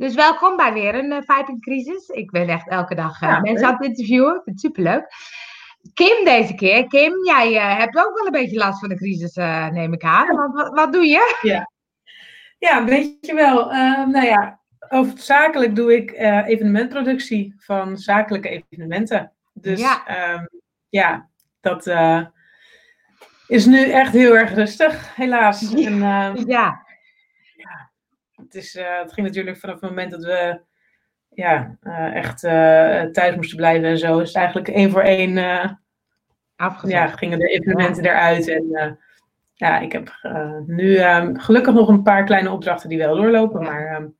Dus welkom bij weer een uh, Vibing Crisis. Ik ben echt elke dag uh, mensen aan het interviewen. Ik vind het superleuk. Kim deze keer. Kim, jij uh, hebt ook wel een beetje last van de crisis, neem ik aan. Want, wat, wat, doe je? Ja, ja een beetje wel. Ehm, nou ja, zakelijk doe ik evenementproductie van zakelijke evenementen. Dus ja, um, ja dat is nu echt heel erg rustig, helaas. En, uh, ja. ja. Het, is, uh, het ging natuurlijk vanaf het moment dat we ja, uh, echt eh, thuis moesten blijven en zo, is het eigenlijk één voor één ja, gingen de evenementen eruit. En ja, ik heb nu ehm, gelukkig nog een paar kleine opdrachten die wel doorlopen, maar um,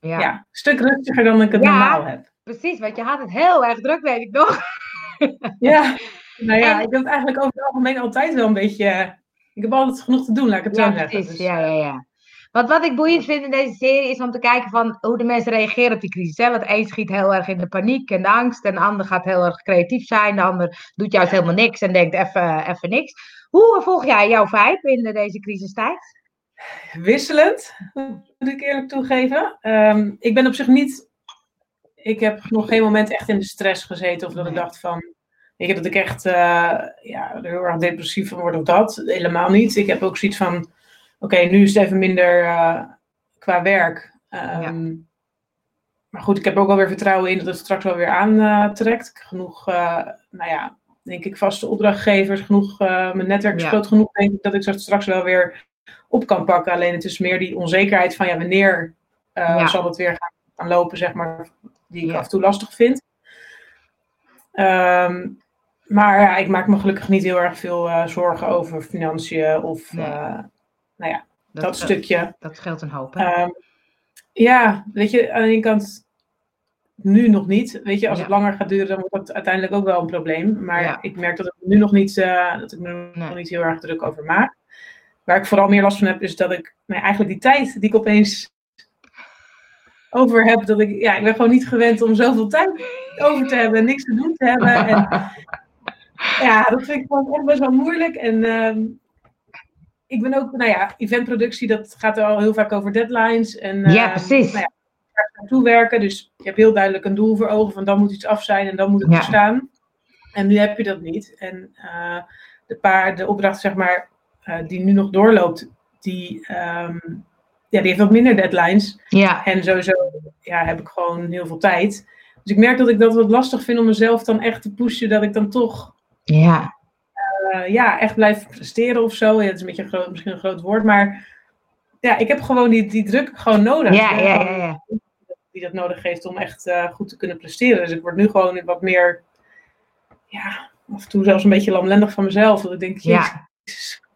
ja. ja. een stuk rustiger dan ik het normaal heb. Precies, want je had het heel erg druk, weet ik nog. ja. Nou ja, ik heb het eigenlijk over het algemeen altijd wel een beetje. Ik heb altijd genoeg te doen, laat ik het zo zeggen. Dus, ja, ja, ja. Wat, wat ik boeiend vind in deze serie is om te kijken van hoe de mensen reageren op die crisis. Hè? Want een schiet heel erg in de paniek en de angst. En de ander gaat heel erg creatief zijn. De ander doet juist helemaal niks en denkt even niks. Hoe volg jij jouw vibe in deze crisistijd? Wisselend, moet ik eerlijk toegeven. Ehm, ik ben op zich niet. Ik heb nog geen moment echt in de stress gezeten. Of dat ik dacht van Weet je, dat ik echt uh, ja, heel erg depressief van word of dat. Helemaal niet. Ik heb ook zoiets van, oké, nu is het even minder uh, qua werk. Um, Maar goed, ik heb ook wel weer vertrouwen in dat het straks wel weer aantrekt. Genoeg, nou ja, denk ik, vaste opdrachtgevers. Genoeg, mijn netwerk is ja. groot genoeg, denk ik, dat ik dat straks wel weer op kan pakken. Alleen het is meer die onzekerheid van, ja, wanneer ja. zal het weer gaan lopen, zeg maar, die ik af en toe lastig vind. Um, maar ja, ik maak me gelukkig niet heel erg veel uh, zorgen over financiën of uh, nou ja, dat, dat stukje. Dat scheelt een hoop. Um, ja, weet je, aan de ene kant nu nog niet. Weet je, als ja. het langer gaat duren, dan wordt dat uiteindelijk ook wel een probleem. Maar ja. ik merk dat ik nu nog niet, uh, dat ik nee. nog niet heel erg druk over maak. Waar ik vooral meer last van heb, is dat ik nou, eigenlijk die tijd die ik opeens over heb, dat ik, ja, ik ben gewoon niet gewend om zoveel tijd over te hebben en niks te doen te hebben. En ja, dat vind ik gewoon echt best wel moeilijk. En uh, ik ben ook, nou ja, eventproductie, dat gaat al heel vaak over deadlines. En, ja, precies. Nou ja, toewerken. Dus je hebt heel duidelijk een doel voor ogen van dan moet iets af zijn en dan moet het ja. staan. En nu heb je dat niet. En uh, de paar, de opdracht zeg maar, uh, die nu nog doorloopt, die, um, ja, die heeft wat minder deadlines. Ja. En sowieso ja, heb ik gewoon heel veel tijd. Dus ik merk dat ik dat wat lastig vind om mezelf dan echt te pushen, dat ik dan toch ja. Uh, ja, echt blijven presteren of zo. Ja, het is een beetje een groot, misschien een groot woord, maar ja, ik heb gewoon die, die druk gewoon nodig. Ja, ja, ja, ja. Die dat nodig heeft om echt uh, goed te kunnen presteren. Dus ik word nu gewoon wat meer, ja, af en toe zelfs een beetje lamlendig van mezelf. Dat ik denk, ja.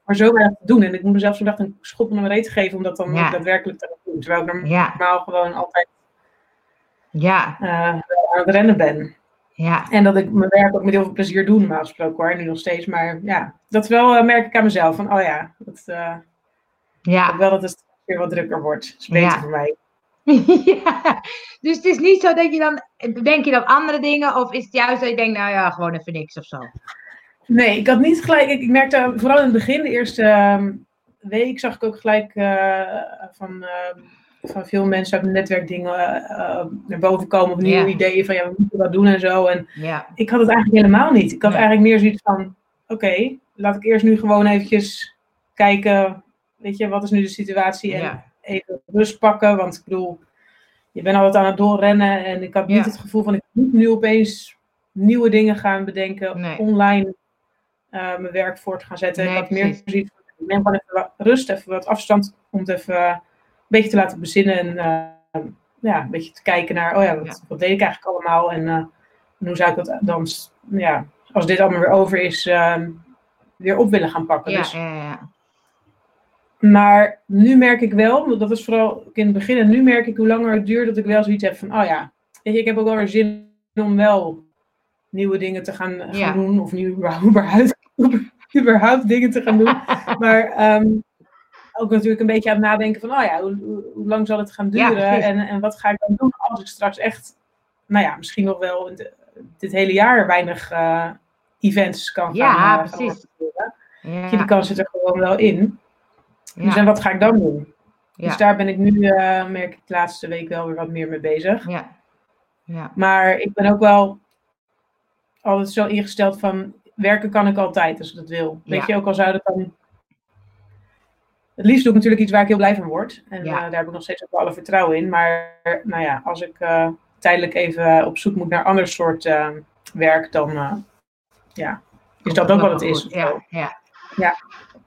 maar zo weinig te doen. En ik moet mezelf zo een schop naar mijn reet geven om dat dan ja. daadwerkelijk te doen. Terwijl ik normaal gewoon altijd ja. Uh, aan het rennen ben. Ja. En dat ik mijn werk ook met heel veel plezier doe, normaal gesproken hoor, nu nog steeds. Maar ja, dat wel uh, merk ik aan mezelf. Van, oh ja, dat, uh, ja. wel dat het weer wat drukker wordt. Dat is beter ja. voor mij. ja, dus het is niet zo dat je dan, denk je dan andere dingen? Of is het juist dat je denkt, nou ja, gewoon even niks of zo? Nee, ik had niet gelijk, ik, ik merkte vooral in het begin, de eerste uh, week, zag ik ook gelijk uh, van van veel mensen uit mijn netwerk dingen uh, naar boven komen. Of nieuwe ideeën van ja, we moeten wat doen en zo. En ik had het eigenlijk helemaal niet. Ik had eigenlijk meer zoiets van, oké, okay, laat ik eerst nu gewoon eventjes kijken, weet je, wat is nu de situatie en even rust pakken. Want ik bedoel, je bent altijd aan het doorrennen en ik had niet het gevoel van, ik moet nu opeens nieuwe dingen gaan bedenken, nee. online uh, mijn werk voort gaan zetten. Nee, ik had meer zoiets van, ik neem gewoon even wat rust, even wat afstand om even beetje te laten bezinnen en uh, ja, een beetje te kijken naar, oh ja, wat, ja. wat deed ik eigenlijk allemaal en, uh, en, hoe zou ik dat dan, ja, als dit allemaal weer over is, uh, weer op willen gaan pakken. Ja, dus, ja, ja. Maar nu merk ik wel, dat was vooral in het begin, en nu merk ik hoe langer het duurt, dat ik wel zoiets heb van, oh ja, weet je, ik heb ook wel weer zin om wel nieuwe dingen te gaan, gaan ja. doen, of nu überhaupt, überhaupt dingen te gaan doen. maar um, ook natuurlijk een beetje aan het nadenken van, oh ja, hoe, hoe, lang zal het gaan duren ja, en, en wat ga ik dan doen als ik straks echt, nou ja, misschien nog wel dit hele jaar weinig uh, events kan ja, gaan, precies. gaan ja. Die kans zit er gewoon wel in. Dus en wat ga ik dan doen? Dus daar ben ik nu, uh, merk ik de laatste week wel weer wat meer mee bezig. Ja. Ja. Maar ik ben ook wel altijd zo ingesteld van werken kan ik altijd als ik dat wil. Weet je, ook al zou dat dan. Het liefst doe ik natuurlijk iets waar ik heel blij van word. En Ja. eh, daar heb ik nog steeds ook alle vertrouwen in. Maar nou ja, als ik eh, tijdelijk even op zoek moet naar ander soort eh, werk, dan eh, ja, is dat ook wat het is. Ja, ja. Ja.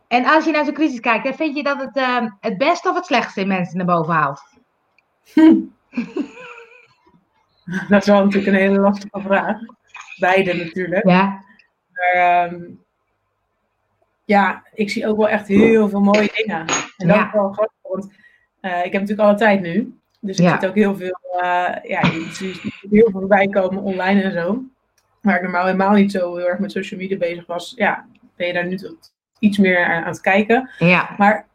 En als je naar zo'n crisis kijkt, dan vind je dat het eh, het beste of het slechtste in mensen naar boven haalt? Dat is wel natuurlijk een hele lastige vraag. Beide natuurlijk. Ja. Maar ehm, ja, ik zie ook wel echt heel veel mooie dingen. En dat Ja. is wel grappig, want eh, ik heb natuurlijk alle tijd nu. Dus ik Ja. zie ook heel veel, eh, ja, je ziet heel veel voorbij komen online en zo. Waar ik normaal helemaal niet zo heel erg met social media bezig was. Ja, ben je daar nu tot iets meer aan, aan het kijken. Ja. Maar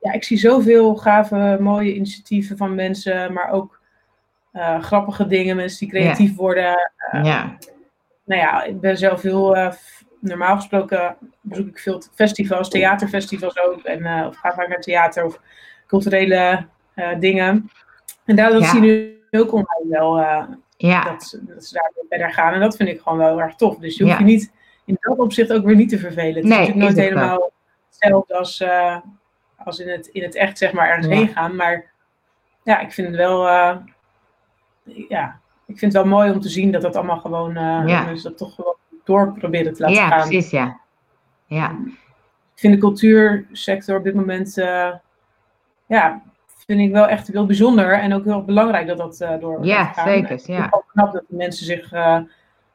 ja, ik zie zoveel gave, mooie initiatieven van mensen. Maar ook eh, grappige dingen, mensen die creatief worden. Ja. Nou ja, ik ben zelf heel. Normaal gesproken bezoek ik veel festivals, theaterfestivals ook. En, eh, of ga vaak naar theater of culturele eh, dingen. En daar Ja. zie je nu ook online wel. eh, Ja. dat, ze- dat ze daar weer verder gaan. En dat vind ik gewoon wel heel erg tof. Dus je hoeft Ja. je niet in dat opzicht ook weer niet te vervelen. Het Nee, is natuurlijk nooit helemaal hetzelfde als, als in, het, in het echt, zeg maar, ergens heen gaan. Maar ja, ik vind het wel. ja, ik vind het wel mooi om te zien dat dat allemaal gewoon. mensen dat toch gewoon door proberen te laten Ja, gaan. precies, ja. Ja. Ik vind de cultuursector op dit moment. eh, ja, vind ik wel echt heel bijzonder. En ook heel belangrijk dat dat eh door Ja, gaat gaan. zeker, ja. ook knap dat de mensen zich. eh,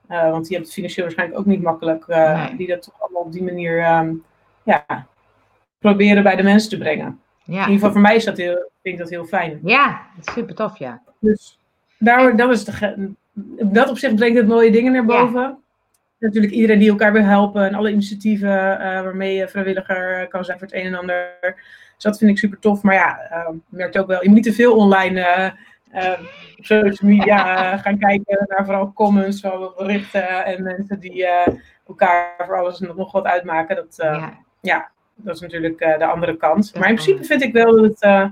want die hebben het financieel waarschijnlijk ook niet makkelijk. Nee. Die dat toch allemaal op die manier. ehm, ja, proberen bij de mensen te brengen. In Ja. ieder geval voor mij is dat heel, vind ik dat heel fijn. Ja, dat is super tof, ja. Dus daar, dat is de, ge- op dat opzicht brengt het mooie dingen naar boven. Natuurlijk iedereen die elkaar wil helpen en alle initiatieven eh, waarmee je vrijwilliger eh, kan zijn voor het een en ander. Dus dat vind ik super tof. Maar ja, eh, je merkt ook wel, je moet niet te veel online op social media gaan kijken naar vooral comments van berichten en mensen die elkaar voor alles en nog wat uitmaken. Dat, Ja. ja, dat is natuurlijk de andere kant. Maar in principe vind ik wel dat het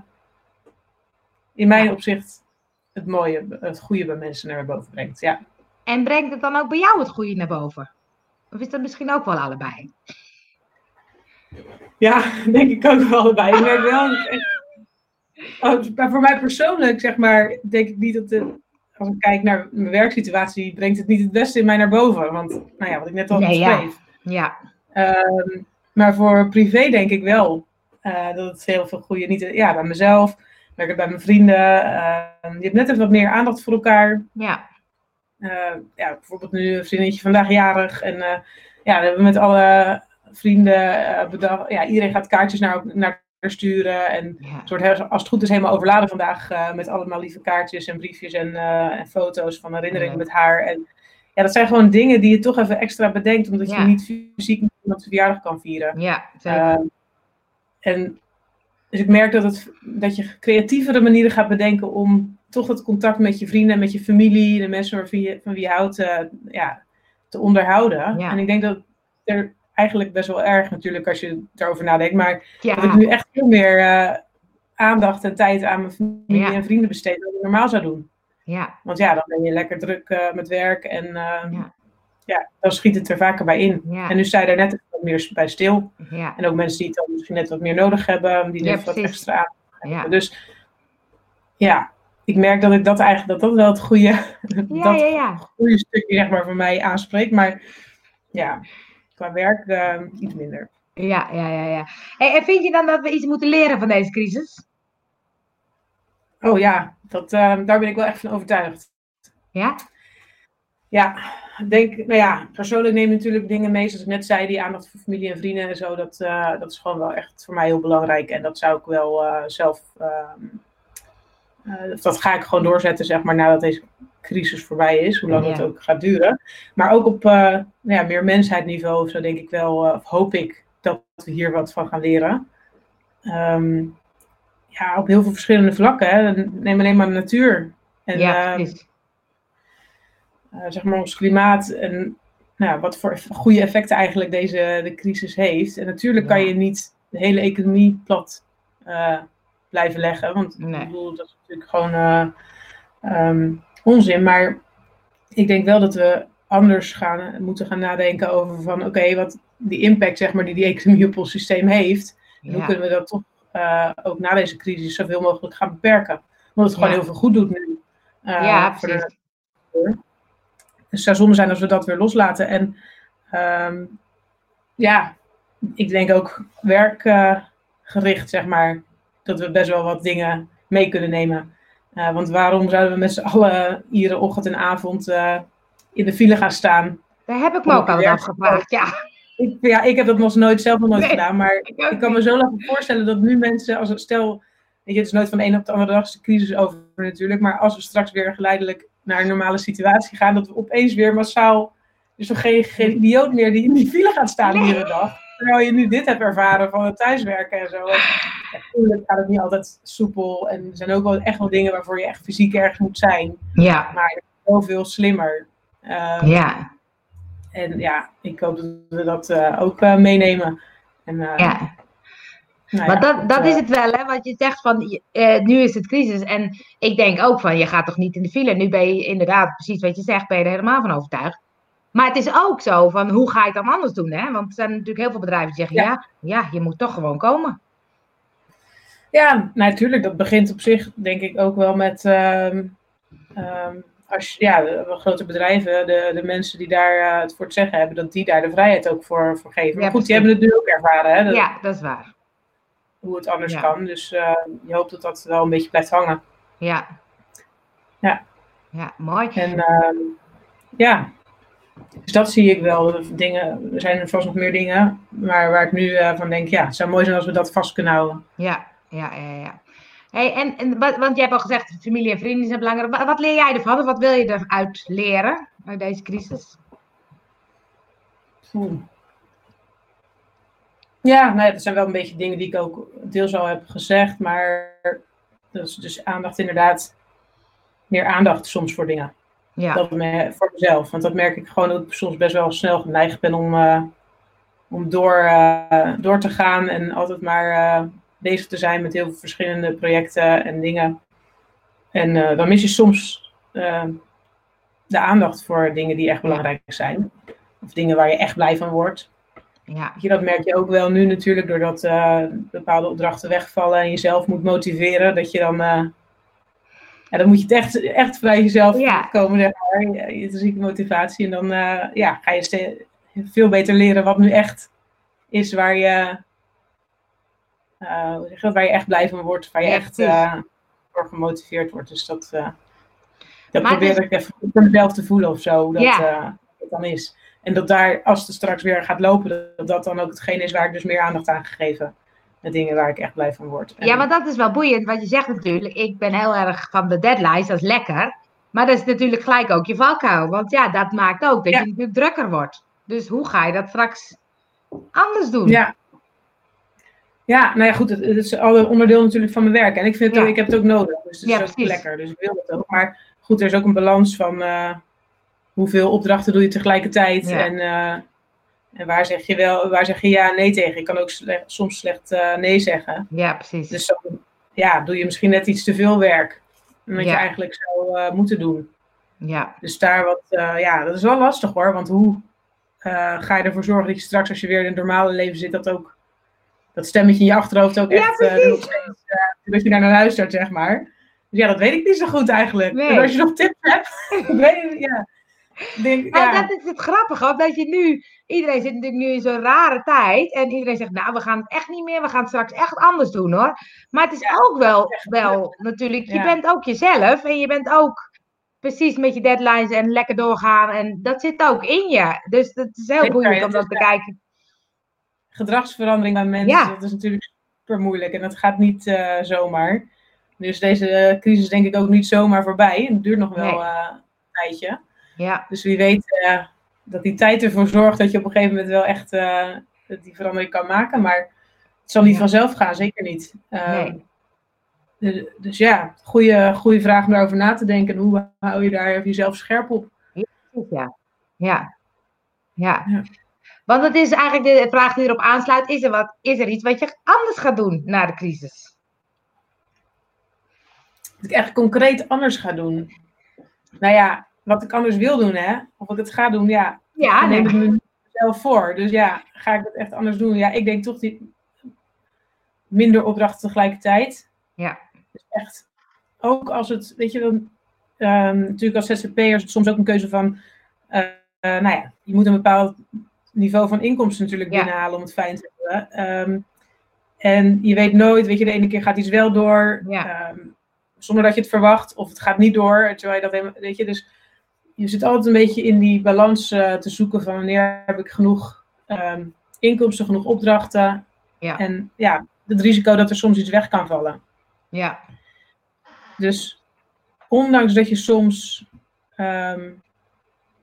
in mijn opzicht het mooie, het goede bij mensen naar boven brengt. Ja. En brengt het dan ook bij jou het goede naar boven? Of is dat misschien ook wel allebei? ja, denk ik ook wel allebei. Ik merk wel dat Oh, maar voor mij persoonlijk, zeg maar, denk ik niet dat de, als ik kijk naar mijn werksituatie, brengt het niet het beste in mij naar boven. Want, nou ja, wat ik net al Nee, ja. beschreef. Ja. Ehm, maar voor privé denk ik wel eh, dat het heel veel goede, niet ja, bij mezelf, werk het bij mijn vrienden. ehm, je hebt net even wat meer aandacht voor elkaar. Ja. Eh, ja, bijvoorbeeld nu een vriendinnetje vandaag jarig. En eh, ja, we hebben met alle vrienden eh, bedacht. Ja, iedereen gaat kaartjes naar, naar haar sturen. En Ja. soort, als het goed is, helemaal overladen vandaag. met allemaal lieve kaartjes en briefjes en, en foto's van herinneringen met haar. En ja, dat zijn gewoon dingen die je toch even extra bedenkt. Omdat Ja. je niet fysiek iemand verjaardag kan vieren. Ja, zeker. Ehm, en dus ik merk dat, het, dat je creatievere manieren gaat bedenken om toch dat contact met je vrienden en met je familie, de mensen van wie je, van wie je houdt, eh, ja, te onderhouden. Ja. En ik denk dat er eigenlijk best wel erg natuurlijk als je erover nadenkt, maar dat ik nu echt veel meer eh, aandacht en tijd aan mijn familie Ja. en vrienden besteed dan ik normaal zou doen. Ja. Want ja, dan ben je lekker druk eh, met werk en eh, Ja. ja, dan schiet het er vaker bij in. En nu sta je daar net wat meer bij stil. Ja. En ook mensen die het dan misschien net wat meer nodig hebben, die net wat extra aan. Ja. Dus ja, ik merk dat ik dat eigenlijk dat dat wel het goede, Ja, dat ja, ja. goede stukje zeg maar voor mij aanspreekt. Maar ja, qua werk eh, iets minder. Ja, ja, ja, ja. Hey, en vind je dan dat we iets moeten leren van deze crisis? Oh ja, dat, eh, daar ben ik wel echt van overtuigd. Ja? Ja, denk, nou ja, persoonlijk neem ik natuurlijk dingen mee, zoals ik net zei, die aandacht voor familie en vrienden en zo. Dat, eh, dat is gewoon wel echt voor mij heel belangrijk. En dat zou ik wel eh, zelf, ehm, eh, dat ga ik gewoon doorzetten, zeg maar, nadat deze crisis voorbij is, hoe lang Ja. het ook gaat duren. Maar ook op eh, nou ja, meer mensheidniveau, of zo denk ik wel, eh, of hoop ik dat we hier wat van gaan leren. Ehm, ja, op heel veel verschillende vlakken. Hè. Neem alleen maar de natuur. En, ja, precies. zeg maar ons klimaat en nou, ja, wat voor goede effecten eigenlijk deze de crisis heeft. En natuurlijk kan je niet de hele economie plat blijven leggen. Want ik bedoel, dat is natuurlijk gewoon eh, ehm, onzin. Maar ik denk wel dat we anders gaan, moeten gaan nadenken over van oké, wat die impact zeg maar, die die economie op ons systeem heeft. En hoe kunnen we dat toch uh, ook na deze crisis zoveel mogelijk gaan beperken. Omdat het gewoon heel veel goed doet nu. Uh, ja, precies. De... Dus het zou zonde zijn als we dat weer loslaten. En um, ja, ik denk ook werkgericht, zeg maar, dat we best wel wat dingen mee kunnen nemen. Uh, want waarom zouden we met z'n allen iedere ochtend en avond uh, in de file gaan staan? Daar heb ik me ook al afgevraagd, ja. Ik, ja, ik heb dat nog nooit zelf nog nooit gedaan, maar ik, ik kan me zo lang voorstellen dat nu mensen, als het stel, weet je, het is nooit van de ene op de andere dag de crisis over natuurlijk, maar als we straks weer geleidelijk naar een normale situatie gaan, dat we opeens weer massaal, dus nog geen, geen idioot meer die in die file gaat staan nee. iedere dag. Terwijl je nu dit hebt ervaren van het thuiswerken en zo. natuurlijk gaat het niet altijd soepel en er zijn ook wel echt wel dingen waarvoor je echt fysiek ergens moet zijn. Ja. Maar heel veel slimmer. Uh, ja. En ja, ik hoop dat we dat uh, ook uh, meenemen. En, ja. Nou maar dat, dat is het wel, hè? Want je zegt van nu is het crisis. En ik denk ook van je gaat toch niet in de file. Nu ben je inderdaad, precies wat je zegt, ben je er helemaal van overtuigd. Maar het is ook zo van hoe ga je het dan anders doen? Hè? Want er zijn natuurlijk heel veel bedrijven die zeggen: ja, ja, je moet toch gewoon komen. Ja, natuurlijk. dat begint op zich denk ik ook wel met. Um, um, als, ja, de, grote bedrijven, de, de mensen die daar uh, het voor te zeggen hebben, dat die daar de vrijheid ook voor, voor geven. Maar ja, goed, die hebben het nu ook ervaren. Hè, dat, ja, dat is waar. Hoe het anders kan. Dus uh, je hoopt dat dat wel een beetje blijft hangen. Ja. Ja. Ja, mooi. En uh, ja, dus dat zie ik wel. Dingen, er zijn vast nog meer dingen, maar waar ik nu uh, van denk, ja, het zou mooi zijn als we dat vast kunnen houden. Ja, ja, ja, ja. Hey, en, en, want je hebt al gezegd, familie en vrienden zijn belangrijk. Wat, wat leer jij ervan? Of wat wil je eruit leren uit deze crisis? Hmm. Ja, nou dat zijn wel een beetje dingen die ik ook deels al heb gezegd. Maar dus, dus aandacht inderdaad, meer aandacht soms voor dingen. Ja. Dat me, voor mezelf. Want dat merk ik gewoon dat ik soms best wel snel geneigd ben om, uh, om door, uh, door te gaan. En altijd maar uh, bezig te zijn met heel veel verschillende projecten en dingen. En dan mis je soms de aandacht voor dingen die echt belangrijk zijn. Of dingen waar je echt blij van wordt. Ja. Je, dat merk je ook wel nu natuurlijk, doordat bepaalde opdrachten wegvallen en jezelf moet motiveren. Dat je dan ja, dan moet je het echt, echt vanuit jezelf ja. komen, zeg maar. Je motivatie. En dan ja, ga je veel beter leren wat nu echt is waar je, uh, dat, waar je echt blij van wordt. Waar je echt uh, voor gemotiveerd wordt. Dus dat, dat probeer dus... ik even voor mezelf te voelen of zo. Dat, ja. dat dan is. En dat daar, als het straks weer gaat lopen, dat dat dan ook hetgeen is waar ik dus meer aandacht aan gegeven de dingen waar ik echt blij van word. Ja, maar dat is wel boeiend, wat je zegt natuurlijk. Ik ben heel erg van de deadlines, dat is lekker. Maar dat is natuurlijk gelijk ook je valkuil. Want ja, dat maakt ook dat je natuurlijk drukker wordt. Dus hoe ga je dat straks anders doen? Ja. Ja, nou ja, goed, het, is al onderdeel natuurlijk van mijn werk. En ik vind het ook, ik heb het ook nodig. Dus het is ja, ook lekker. Dus ik wil het ook. Maar goed, er is ook een balans van uh, hoeveel opdrachten doe je tegelijkertijd. En uh, en waar zeg je wel, waar zeg je ja en nee tegen? Ik kan ook soms slecht uh, nee zeggen. Ja, precies. Dus dan ja, doe je misschien net iets te veel werk. Wat je eigenlijk zou moeten doen. Ja. Dus daar wat, ja, dat is wel lastig hoor. Want hoe ga je ervoor zorgen dat je straks als je weer in het normale leven zit, dat ook dat stemmetje in je achterhoofd ook echt ja, dat je daar naar luistert, zeg maar. Dus ja, dat weet ik niet zo goed eigenlijk. Nee. En als je nog tips hebt, weet ja. Denk, ja. dat is het grappige, omdat je nu, iedereen zit natuurlijk nu in zo'n rare tijd. En iedereen zegt, nou, we gaan het echt niet meer, we gaan het straks echt anders doen hoor. Maar het is ja, ook wel, wel natuurlijk, je bent ook jezelf en je bent ook precies met je deadlines en lekker doorgaan. En dat zit ook in je. Dus het is heel moeilijk om dat te kijken. Gedragsverandering bij mensen, dat is natuurlijk super moeilijk en dat gaat niet uh, zomaar. Dus deze crisis denk ik ook niet zomaar voorbij. Het duurt nog wel nee. uh, een tijdje. Ja. Dus wie weet uh, dat die tijd ervoor zorgt dat je op een gegeven moment wel echt die verandering kan maken. Maar het zal niet ja. vanzelf gaan, zeker niet. Nee. dus, dus, ja, goede, goede vraag om daarover na te denken. Hoe hou je daar jezelf scherp op? Ja, ja. ja. ja. Want het is eigenlijk de vraag die erop aansluit. Is er, wat, is er iets wat je anders gaat doen na de crisis? Dat ik echt concreet anders ga doen. Nou ja, wat ik anders wil doen, hè? Of ik het ga doen, ja. Ja, neem nee. ik mezelf voor. Dus ja, ga ik het echt anders doen? Ja, ik denk toch die minder opdrachten tegelijkertijd. Ja. Dus echt, ook als het, weet je, dan, ehm, natuurlijk als ZZP'er is het soms ook een keuze van, eh, eh, nou ja, je moet een bepaald niveau van inkomsten natuurlijk Ja. binnenhalen om het fijn te hebben. Ehm, en je weet nooit, weet je, de ene keer gaat iets wel door, Ja. ehm, zonder dat je het verwacht, of het gaat niet door, terwijl je dat helemaal, weet je, dus je zit altijd een beetje in die balans eh, te zoeken van wanneer heb ik genoeg ehm, inkomsten, genoeg opdrachten. Ja. En ja, het risico dat er soms iets weg kan vallen. Ja. Dus ondanks dat je soms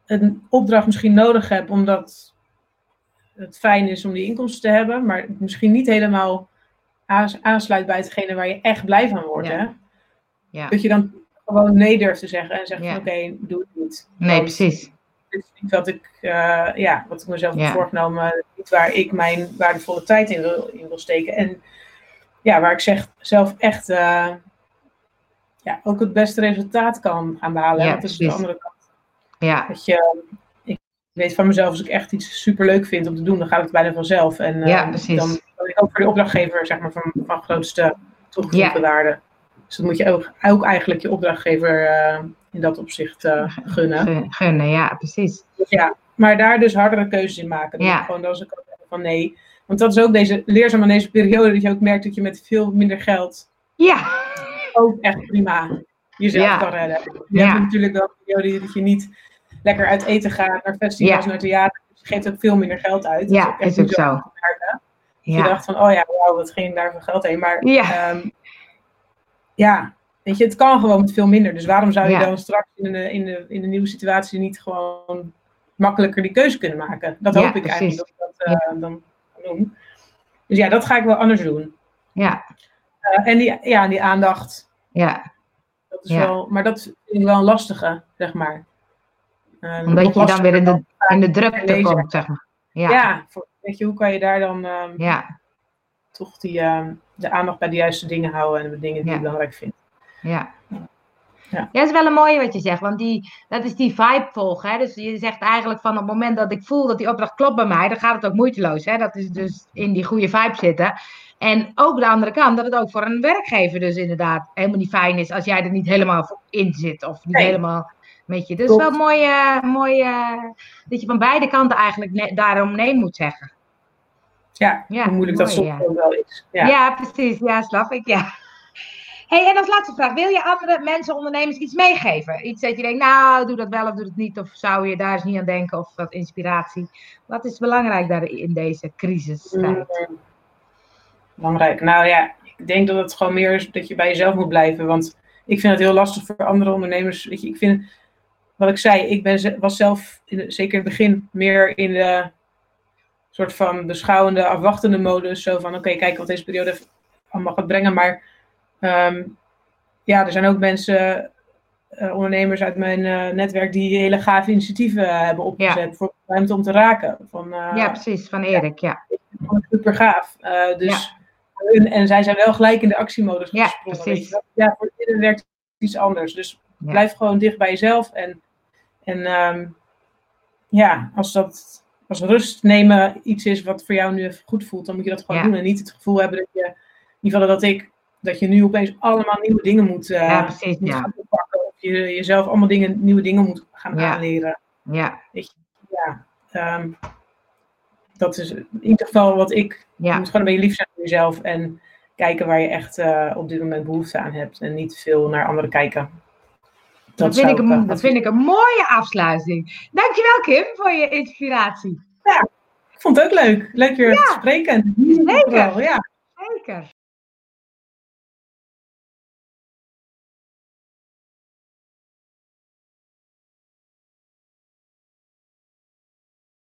een opdracht misschien nodig hebt omdat het fijn is om die inkomsten te hebben, maar misschien niet helemaal aans- aansluit bij hetgene waar je echt blij van wordt. Ja. Hè? Ja. Dat je dan gewoon nee durft te zeggen en zegt Ja. van oké, doe het niet. Nee, Want precies. dit is niet wat ik, eh, ja, wat ik mezelf heb voorgenomen, niet waar ik mijn waardevolle tijd in wil, in wil steken. En ja, waar ik zeg, zelf echt eh, ja, ook het beste resultaat kan gaan behalen. Ja, dat is de andere kant. Ja. Dat je, weet van mezelf, als ik echt iets super leuk vind om te doen, dan gaat het bijna vanzelf. En Ja, precies. dan ben ik ook voor de opdrachtgever zeg maar, van, van grootste toegevoegde waarde. Dus dat moet je ook, ook eigenlijk je opdrachtgever eh, in dat opzicht eh, gunnen. Gun- Gunnen, ja, precies. Ja, maar daar dus hardere keuzes in maken. Dus Ja. Gewoon als ik van nee. Want dat is ook deze leerzaam aan deze periode, dat je ook merkt dat je met veel minder geld Ja. ook echt prima jezelf Ja. kan redden. Je Ja. hebt natuurlijk wel een periode dat je niet lekker uit eten gaat, naar festivals, Ja. naar theater. Dus je geeft ook veel minder geld uit. Ja, Dat is ook zo. te merken. Je Ja. dacht van, oh ja, wauw, wat ging daar voor geld heen. Maar Ja. ehm, ja, weet je, het kan gewoon met veel minder. Dus waarom zou je Ja. dan straks in de, in, de, in de nieuwe situatie niet gewoon makkelijker die keuze kunnen maken? Dat Ja, hoop ik precies. eigenlijk dat eh, dan kan doen. Dus ja, dat ga ik wel anders doen. Ja. Eh, en die, ja, die aandacht, Ja. dat is Ja. wel, maar dat vind ik wel een lastige, zeg maar. Eh, Omdat je dan weer in de, in de drukte komt, zeg maar. Ja. Ja, weet je, hoe kan je daar dan ehm, Ja. toch die, ehm, de aandacht bij de juiste dingen houden en de dingen die Ja. je belangrijk vindt? Ja. Ja. dat is wel een mooie wat je zegt, want die, dat is die vibe volgen. Hè? Dus je zegt eigenlijk van op het moment dat ik voel dat die opdracht klopt bij mij, dan gaat het ook moeiteloos. Hè? Dat is dus in die goede vibe zitten. En ook de andere kant, dat het ook voor een werkgever dus inderdaad helemaal niet fijn is als jij er niet helemaal in zit of niet Nee. helemaal met je. Dus wel mooi, eh, mooi eh, dat je van beide kanten eigenlijk ne- daarom nee moet zeggen. Ja, Ja, hoe moeilijk dat soms ja. wel is. Ja, Ja. precies. Ja, snap ik. Ja. Hey, en als laatste vraag, wil je andere mensen, ondernemers iets meegeven? Iets dat je denkt, nou, doe dat wel of doe het niet, of zou je daar eens niet aan denken, of wat inspiratie. Wat is belangrijk daar in deze crisistijd? Mm, Belangrijk. Nou ja, ik denk dat het gewoon meer is dat je bij jezelf moet blijven. Want ik vind het heel lastig voor andere ondernemers. Weet je, ik vind, wat ik zei, ik ben, was zelf, in de- zeker in het begin, meer in de soort van beschouwende, afwachtende modus. Zo van, oké, kijken wat deze periode allemaal gaat brengen. Maar ehm, ja, er zijn ook mensen, eh, ondernemers uit mijn eh, netwerk, die hele gave initiatieven eh, hebben opgezet. Voor ruimte om te raken. Van, Ja, precies, van Erik, ja. gewoon super gaaf. Dus, en, en zij zijn wel gelijk in de actiemodus Ja, gesprongen. precies. weet je wel. Ja, voor iedereen werkt het iets anders. Dus Ja. blijf gewoon dicht bij jezelf. En, en ehm, ja, als dat als rust nemen iets is wat voor jou nu even goed voelt, dan moet je dat gewoon Ja. doen. En niet het gevoel hebben dat je, in ieder geval dat ik, dat je nu opeens allemaal nieuwe dingen moet, eh, Ja, precies, moet ja. gaan oppakken. Of je jezelf allemaal dingen, nieuwe dingen moet gaan Ja. aanleren Ja, ja, ehm, dat is in ieder geval wat ik. Je ja. moet gewoon een beetje lief zijn voor jezelf en kijken waar je echt eh, op dit moment behoefte aan hebt. En niet veel naar anderen kijken. Dat, vind ik, een, dat vind ik een mooie afsluiting. Dankjewel Kim voor je inspiratie. Ik vond het ook leuk. Leuk weer te spreken. zeker. Vooral, Ja. Zeker.